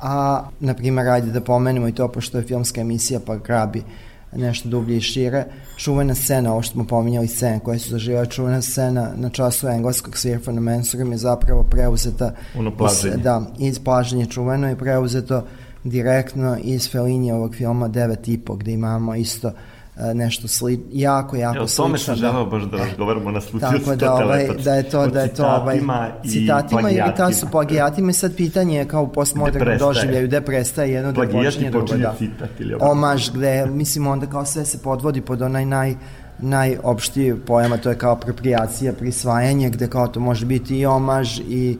a, na primjer, ajde da pomenemo i to, pošto je filmska emisija pa grabi nešto dublje i šire, čuvena scena, ovo što smo pominjali scene koje su zaživali, čuvena scena na času engleskog svirfa na Mensurom je zapravo preuzeta ono plaženje. Iz, da, iz plaženje čuveno je preuzeto direktno iz Felinje ovog filma 9,5 gde imamo isto uh, E, nešto sli, jako, jako slično. O tome sam želao baš da razgovaramo na slučaju Tako da, ovaj, da je to, da je to ovaj, citatima i, i ta su plagijatima i sad pitanje je kao u postmodernom doživljaju gde prestaje jedno da počinje drugo. Da. Citat ili Omaž gde, mislim, onda kao sve se podvodi pod onaj naj najopštiji pojama, to je kao apropriacija, prisvajanje, gde kao to može biti i omaž i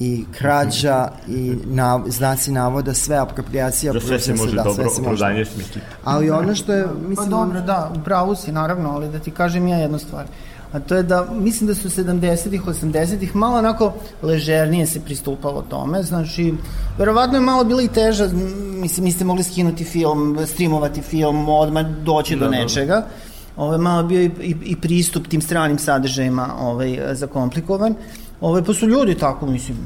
i krađa i na, znaci navoda, sve apropriacija. Da sve se može da, dobro, prodanje smisli. Ali ono što je, mislim... Pa dobro, da, pravo si, naravno, ali da ti kažem ja jednu stvar. A to je da, mislim da su 70-ih, 80-ih malo onako ležernije se pristupalo tome, znači, verovatno je malo bilo i teža, mislim, niste mogli skinuti film, streamovati film, odmah doći da, do da, da. nečega. Da. Ovo je malo bio i, i, i pristup tim stranim sadržajima ovaj, zakomplikovan. Ove, pa su ljudi tako, mislim,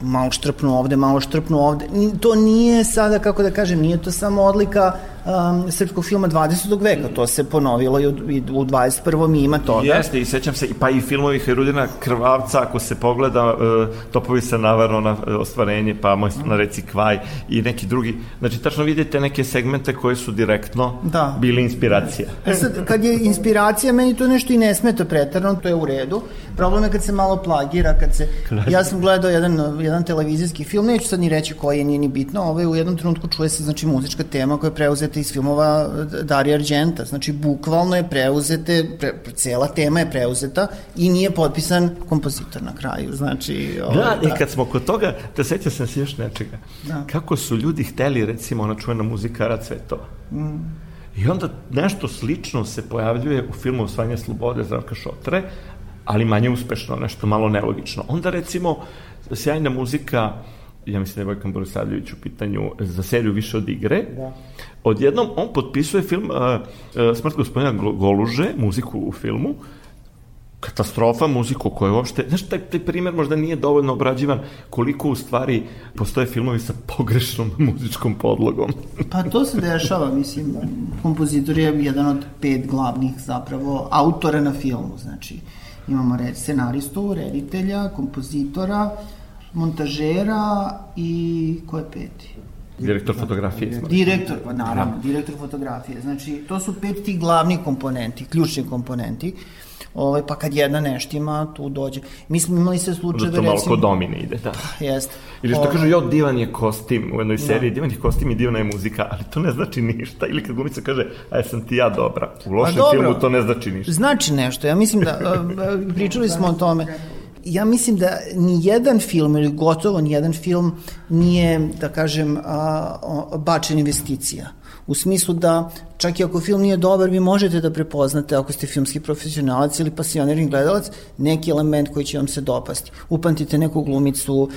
malo štrpnu ovde, malo štrpnu ovde. To nije sada, kako da kažem, nije to samo odlika um, srpskog filma 20. veka, to se ponovilo i u, i u 21. ima toga. Jeste, i sećam se, pa i filmovi Herudina Krvavca, ako se pogleda, uh, Topovi sa Navarona, uh, ostvarenje, pa moj na reci Kvaj i neki drugi. Znači, tačno vidite neke segmente koje su direktno da. bili inspiracija. E sad, kad je inspiracija, meni to nešto i ne smeta pretarno, to je u redu. Problem je kad se malo plagira, kad se... Ja sam gledao jedan, jedan televizijski film, neću sad ni reći koji je, nije ni bitno, ovaj, u jednom trenutku čuje se, znači, muzička tema koja je preuzeta iz filmova Darija Argenta, znači, bukvalno je preuzete, pre, cela tema je preuzeta i nije potpisan kompozitor na kraju, znači... Ovaj, da, da, i kad smo kod toga, da seća sam se još nečega, da. kako su ljudi hteli, recimo, ona čuvena muzika Rad Cvetova. Mm. I onda nešto slično se pojavljuje u filmu Osvajanje slobode Zdravka Šotre, ali manje uspešno, nešto malo nelogično. Onda recimo sjajna muzika ja mislim da je Vojkan Borisavljević u pitanju za seriju više od igre. Da. Odjednom on potpisuje film uh, uh, Smrt gospodina Goluže, muziku u filmu, katastrofa muziku koja uopšte, znaš, taj, taj primer možda nije dovoljno obrađivan koliko u stvari postoje filmovi sa pogrešnom muzičkom podlogom. pa to se dešava, mislim, kompozitor je jedan od pet glavnih zapravo autora na filmu, znači imamo red, scenaristu, reditelja, kompozitora, montažera i ko je peti? Direktor fotografije. Direktor, pa naravno, da. direktor fotografije. Znači, to su pet tih glavnih komponenti, ključnih komponenti. Ovaj, pa kad jedna neštima, tu dođe. Mi smo imali sve slučajeve, recimo... Da to malo kod domine ide, da. Pa, jeste. Ili što kažu, jo, divan je kostim u jednoj da. seriji, da. divan je kostim i divna je muzika, ali to ne znači ništa. Ili kad glumica kaže, a sam ti ja dobra. U lošem pa, filmu to ne znači ništa. Znači nešto, ja mislim da, pričali smo o tome ja mislim da ni jedan film ili gotovo ni jedan film nije, da kažem, bačen investicija. U smislu da čak i ako film nije dobar, vi možete da prepoznate ako ste filmski profesionalac ili pasionirni gledalac, neki element koji će vam se dopasti. Upamtite neku glumicu,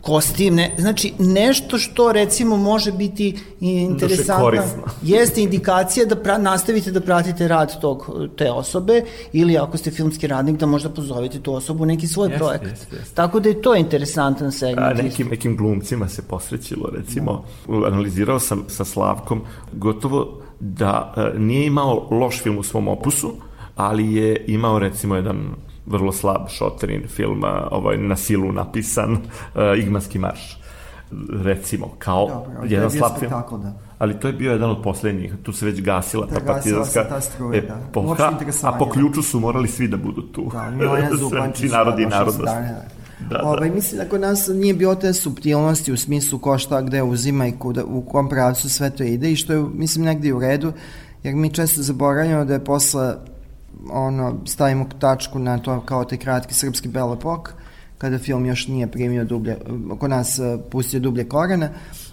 kostim, ne, znači nešto što recimo može biti interesantno. Da jeste indikacija da pra, nastavite da pratite rad tog, te osobe ili ako ste filmski radnik da možda pozovete tu osobu u neki svoj jest, projekat. Jest, jest. Tako da je to interesantan segment. A nekim, nekim glumcima se posrećilo, recimo, da. analizirao sam sa Slavkom gotovo da e, nije imao loš film u svom opusu, ali je imao recimo jedan vrlo slab šoterin film, ovaj, na silu napisan, uh, Igmanski marš recimo, kao Dobro, jedan slab film. Da. Ali to je bio jedan od poslednjih, tu se već gasila da, ta partizanska ta struje, epoha, da. a po ključu su morali svi da budu tu. Da, Zupančić, narod i narodnost. Da, da. Ovaj, mislim da kod nas nije bio te subtilnosti u smislu ko šta gde uzima i kuda, u kom pravcu sve to ide i što je, mislim, negdje u redu, jer mi često zaboravljamo da je posle ono, stavimo tačku na to kao taj kratki srpski belepok, kada film još nije primio dublje, kod nas uh, pustio dublje korene,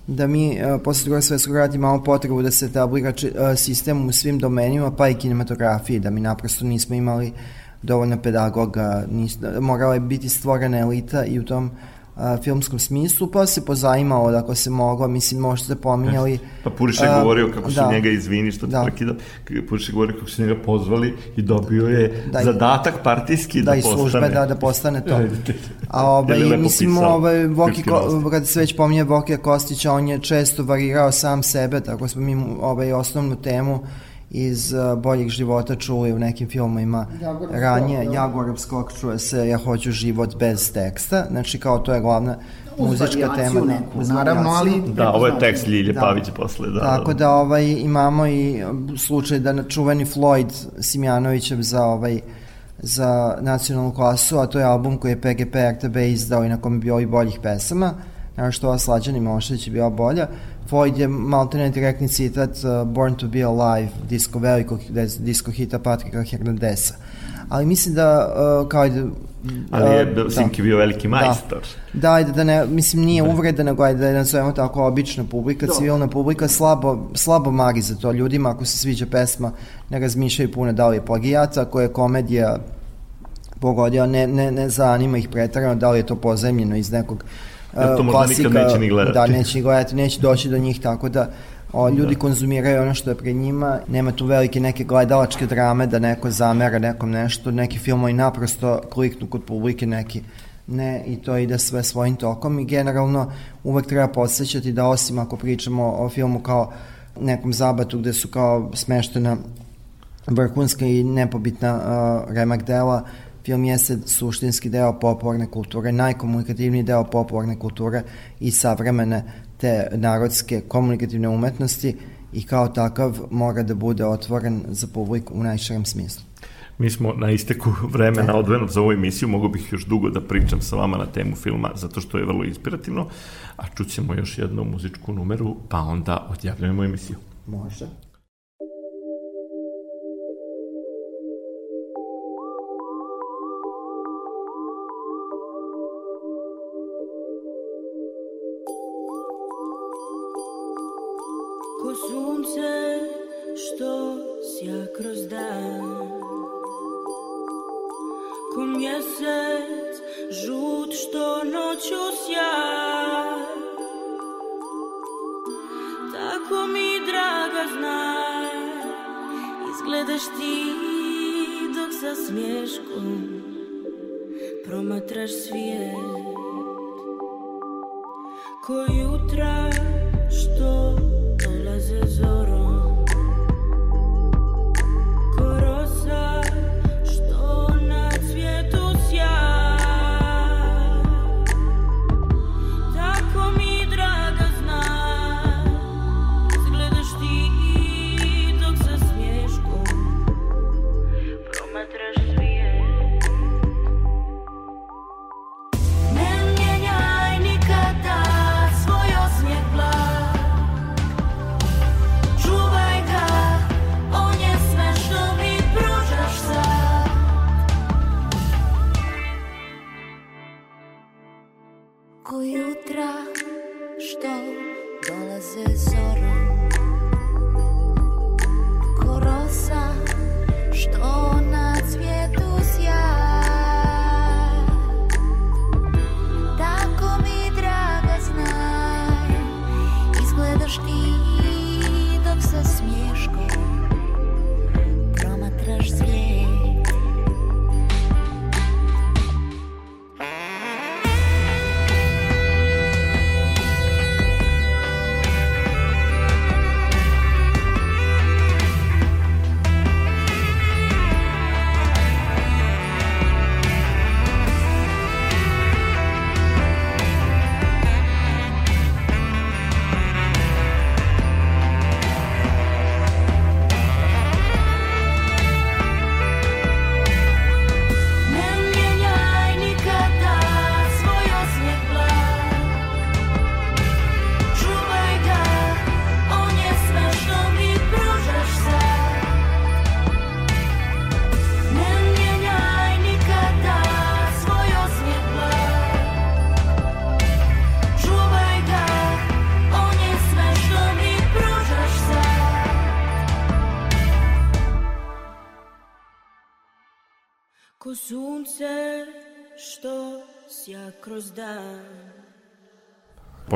da mi uh, posle drugog svetskog rata imamo potrebu da se etablira uh, sistem u svim domenima, pa i kinematografiji, da mi naprosto nismo imali uh, dovoljno pedagoga, nis, morala je biti stvorena elita i u tom a, filmskom smislu, pa se pozajimao da ako se moglo, mislim, možda ste pominjali... Pa Puriš je govorio kako su da, njega, izvini što da. prekida, Puriš je govorio kako su njega pozvali i dobio je da, zadatak partijski da, da postane... Da, i službe, da, da postane to. A ovaj, mislim, ovaj, Voki, kada se već pominje Vokija Kostića, on je često varirao sam sebe, tako smo mi ovaj, osnovnu temu iz uh, boljih života čuli u nekim filmovima Jagorab ranije. Da. Jagorab skok čuje se Ja hoću život bez teksta, znači kao to je glavna muzička tema. Neku, naravno, ali... Da, ovo je tekst Ljilje da. Pavić posle. Da, Tako da ovaj, imamo i slučaj da čuveni Floyd Simjanovićev za ovaj za nacionalnu klasu, a to je album koji je PGP RTB izdao i na kom je bio i boljih pesama, što ova Slađani Mošeć je bila bolja. Floyd je maltene direktni citat uh, Born to be Alive, disko velikog disko hita Patrika Hernandesa. Ali mislim da, uh, kao da Ali je uh, Sinki bio veliki da. majstor. Da, da, da ne, mislim, nije da. uvreda, nego ajde da je nazovemo tako obična publika, Do. Da. civilna publika, slabo, slabo mari za to ljudima, ako se sviđa pesma, ne razmišljaju puno da li je plagijata, ako je komedija pogodio, ne, ne, ne zanima ih pretarano, da li je to pozemljeno iz nekog Jer to možda klasika, nikad neće ni gledati. Da, neće ni gledati, neće doći do njih, tako da o, ljudi da. konzumiraju ono što je pre njima, nema tu velike neke gledalačke drame da neko zamera nekom nešto, neki filmovi naprosto kliknu kod publike neki ne i to ide sve svojim tokom i generalno uvek treba podsjećati da osim ako pričamo o filmu kao nekom zabatu gde su kao smeštena vrhunska i nepobitna uh, remak dela, film jeste suštinski deo popularne kulture, najkomunikativniji deo popularne kulture i savremene te narodske komunikativne umetnosti i kao takav mora da bude otvoren za publiku u najširem smislu. Mi smo na isteku vremena odvojenog za ovu emisiju, mogu bih još dugo da pričam sa vama na temu filma, zato što je vrlo inspirativno, a čućemo još jednu muzičku numeru, pa onda odjavljujemo emisiju. Može. Ko mjesec žut što noću sja. Tako mi draga znaj Izgledaš ti dok sa smješkom Promatraš svijet. Ko jutra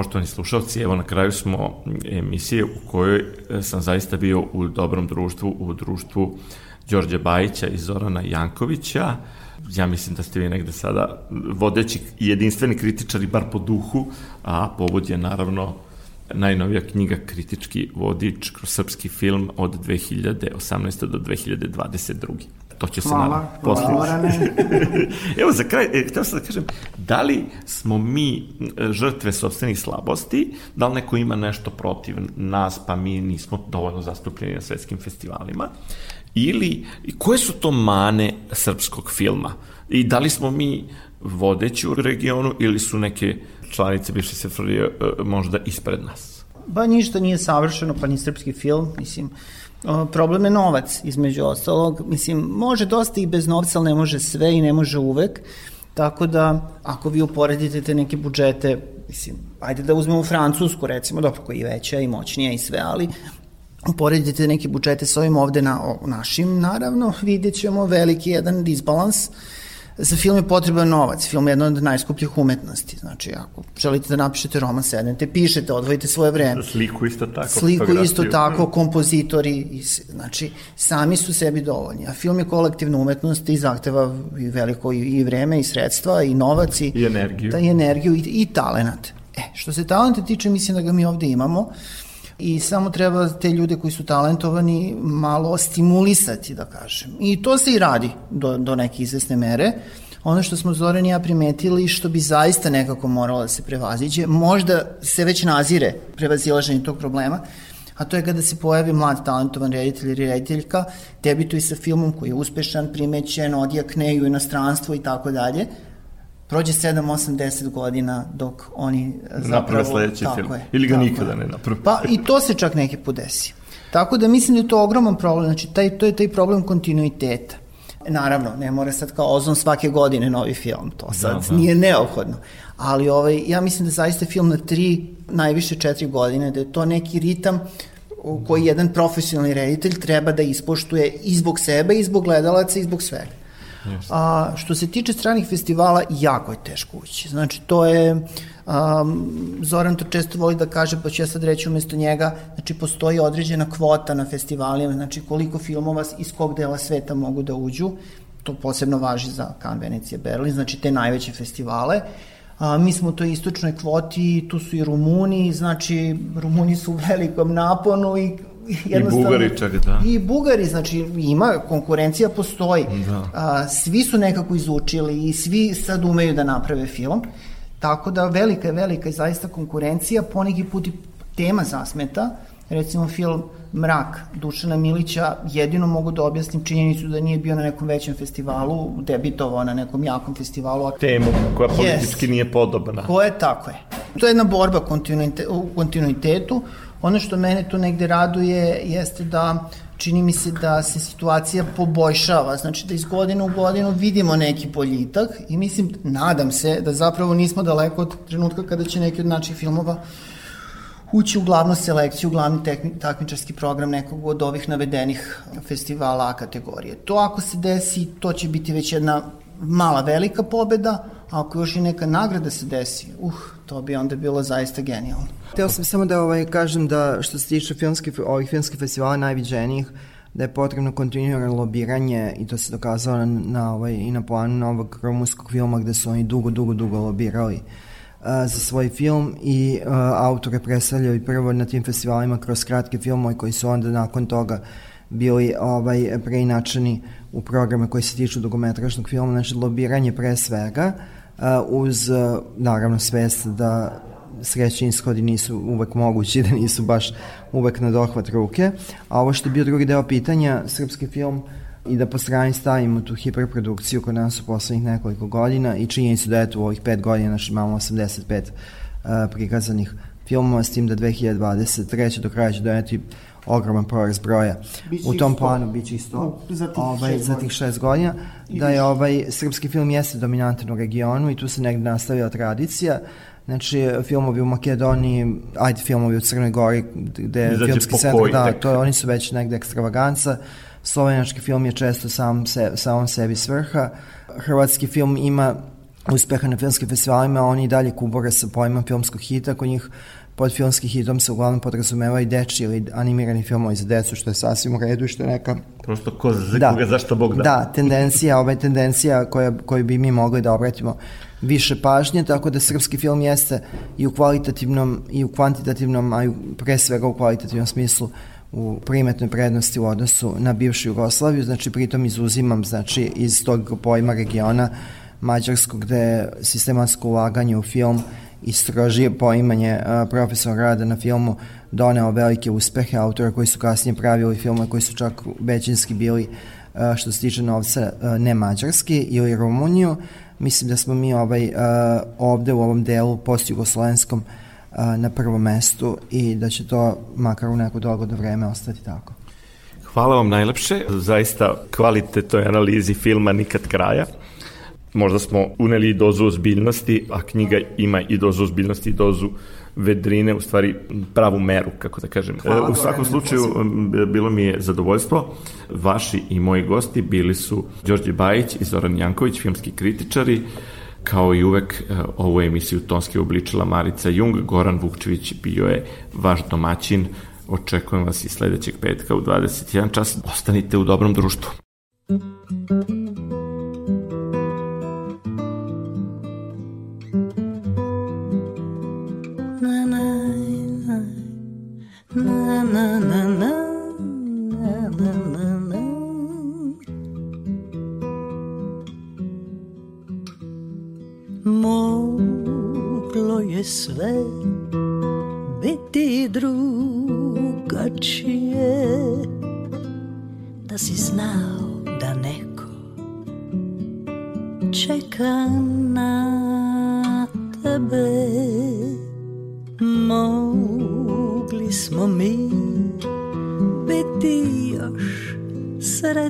Poštovani slušalci, evo na kraju smo emisije u kojoj e, sam zaista bio u dobrom društvu, u društvu Đorđe Bajića i Zorana Jankovića. Ja mislim da ste vi negde sada vodeći i jedinstveni kritičari, bar po duhu, a povod je naravno najnovija knjiga Kritički vodič kroz srpski film od 2018. do 2022. To će se Hvala, hvala, posle-. Evo za kraj, e, htio sam da kažem, da li smo mi e, žrtve sobstvenih slabosti, da li neko ima nešto protiv nas, pa mi nismo dovoljno zastupljeni na svetskim festivalima, ili koje su to mane srpskog filma? I da li smo mi vodeći u regionu ili su neke članice bivše SFRJ e, možda ispred nas? Ba ništa nije savršeno, pa ni srpski film, mislim, problem je novac, između ostalog, mislim, može dosta i bez novca, ali ne može sve i ne može uvek, tako da, ako vi uporedite te neke budžete, mislim, ajde da uzmemo Francusku, recimo, dobro, koja je veća i moćnija i sve, ali uporedite neke budžete sa ovim ovde na, o, našim, naravno, vidjet ćemo veliki jedan disbalans, Za film je potreban novac, film je jedna od najskupljih umetnosti, znači ako želite da napišete roman, sednete, pišete, odvojite svoje vreme. Sliku isto tako. Sliku isto tako, kompozitori, znači sami su sebi dovoljni. A film je kolektivna umetnost i zahteva i veliko i, vreme i sredstva i novac i, I energiju. Da, i energiju i, i talenat. E, što se talenta tiče, mislim da ga mi ovde imamo i samo treba te ljude koji su talentovani malo stimulisati, da kažem. I to se i radi do, do neke izvesne mere. Ono što smo Zoran i ja primetili, što bi zaista nekako moralo da se prevaziđe, možda se već nazire prevazilaženje tog problema, a to je kada se pojavi mlad talentovan reditelj ili rediteljka, debituje sa filmom koji je uspešan, primećen, odjakne u inostranstvo i tako dalje, prođe 7, 8, 10 godina dok oni zapravo... Naprave sledeći film. Je, Ili ga nikada je. ne naprave. Pa i to se čak neki put desi. Tako da mislim da je to ogroman problem, znači taj, to je taj problem kontinuiteta. Naravno, ne mora sad kao ozon svake godine novi film, to sad da. nije neophodno. Ali ovaj, ja mislim da zaista film na tri, najviše četiri godine, da je to neki ritam koji jedan profesionalni reditelj treba da ispoštuje i zbog sebe, i zbog gledalaca, i zbog svega. A, što se tiče stranih festivala, jako je teško ući. Znači, to je, um, Zoran to često voli da kaže, pa ću ja sad reći umesto njega, znači, postoji određena kvota na festivalima, znači, koliko filmova iz kog dela sveta mogu da uđu, to posebno važi za Cannes, Venecija, Berlin, znači te najveće festivale. A, mi smo u toj istočnoj kvoti, tu su i Rumuni, znači Rumuni su u velikom naponu i I Bugari čak, da. I Bugari, znači ima, konkurencija postoji. Da. A, svi su nekako izučili i svi sad umeju da naprave film. Tako da velika je, velika je zaista konkurencija, poneki put i tema zasmeta, recimo film Mrak Dušana Milića, jedino mogu da objasnim činjenicu da nije bio na nekom većem festivalu, debitovao na nekom jakom festivalu. Temu koja politički yes. nije podobna. Ko je, tako je. To je jedna borba u kontinuitetu. Ono što mene tu negde raduje jeste da čini mi se da se situacija poboljšava, znači da iz godine u godinu vidimo neki boljitak i mislim, nadam se da zapravo nismo daleko od trenutka kada će neki od naših filmova ući u glavnu selekciju, u glavni takmičarski program nekog od ovih navedenih festivala A kategorije. To ako se desi, to će biti već jedna mala velika pobeda, a ako još i neka nagrada se desi, uh, to bi onda bilo zaista genijalno. Teo sam samo da ovaj, kažem da što se tiče filmski, ovih filmskih festivala najviđenijih, da je potrebno kontinuirano lobiranje i to se dokazalo na, na ovaj, i na planu novog rumunskog filma gde su oni dugo, dugo, dugo lobirali uh, za svoj film i uh, autore predstavljaju prvo na tim festivalima kroz kratke filmove koji su onda nakon toga bili ovaj, preinačeni u programe koji se tiču dugometražnog filma, znači lobiranje pre svega, uh, uz uh, naravno svest da srećni ishodi nisu uvek mogući, da nisu baš uvek na dohvat ruke. A ovo što je bio drugi deo pitanja, srpski film i da po strani stavimo tu hiperprodukciju kod nas u poslednjih nekoliko godina i činjenicu da eto u ovih pet godina naš imamo 85 uh, prikazanih filmova s tim da 2023. do kraja će doneti ogroman porast broja. Biće u tom planu biće isto za tih, ovaj, za tih šest godina, da je ovaj srpski film jeste dominantan u regionu i tu se negde nastavila tradicija. Znači, filmovi u Makedoniji, ajde filmovi u Crnoj Gori, gde je filmski centar, da, to, oni su već negde ekstravaganca. Slovenački film je često sam, se, samom sebi svrha. Hrvatski film ima uspeha na filmskim festivalima, oni i dalje kubore sa pojmom filmskog hita, kod njih pod filmskim hitom se uglavnom podrazumeva i deči ili animirani filmovi za decu, što je sasvim u redu i što je neka... Prosto ko, da, koga zašto Bog da. Da, tendencija, ovaj tendencija koja, koju bi mi mogli da obratimo više pažnje, tako da srpski film jeste i u kvalitativnom i u kvantitativnom, a i pre svega u kvalitativnom smislu u primetnoj prednosti u odnosu na bivšu Jugoslaviju, znači pritom izuzimam znači, iz tog pojma regiona Mađarskog gde je sistematsko ulaganje u film i strožije poimanje profesora rada na filmu doneo velike uspehe autora koji su kasnije pravili filme koji su čak većinski bili što se tiče novca ne mađarski ili Rumuniju. Mislim da smo mi ovaj, ovde u ovom delu post-jugoslovenskom na prvom mestu i da će to makar u neko dogodno vreme ostati tako. Hvala vam najlepše, zaista kvalitetnoj analizi filma Nikad kraja možda smo uneli i dozu ozbiljnosti, a knjiga ima i dozu ozbiljnosti i dozu vedrine, u stvari pravu meru, kako da kažem. Hvala, u svakom slučaju, bilo mi je zadovoljstvo. Vaši i moji gosti bili su Đorđe Bajić i Zoran Janković, filmski kritičari, kao i uvek e, ovu emisiju tonski obličila Marica Jung, Goran Vukčević bio je vaš domaćin. Očekujem vas i sledećeg petka u 21 čas. Ostanite u dobrom društvu. Moglo je sve biti drugačije. Da si znao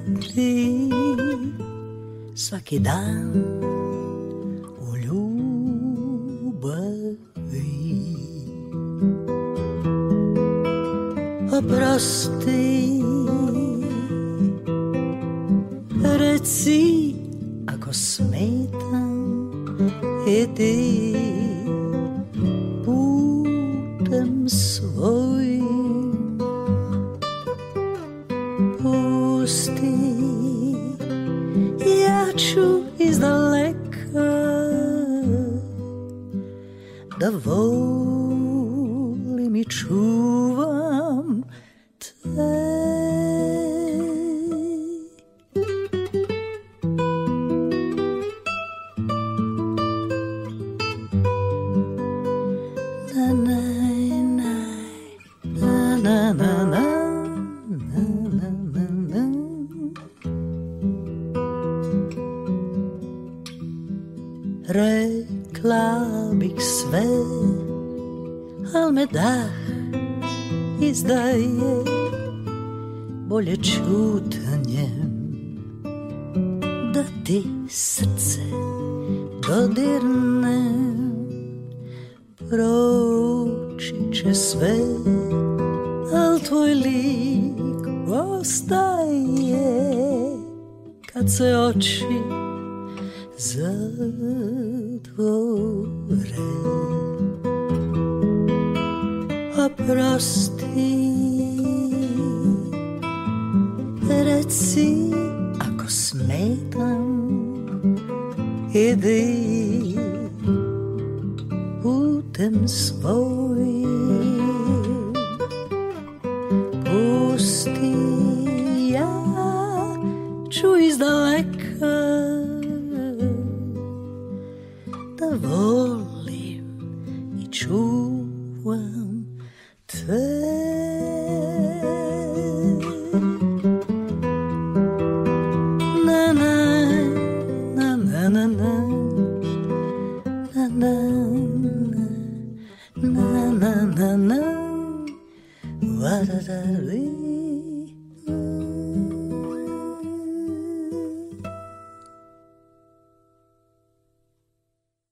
sretni Svaki dan u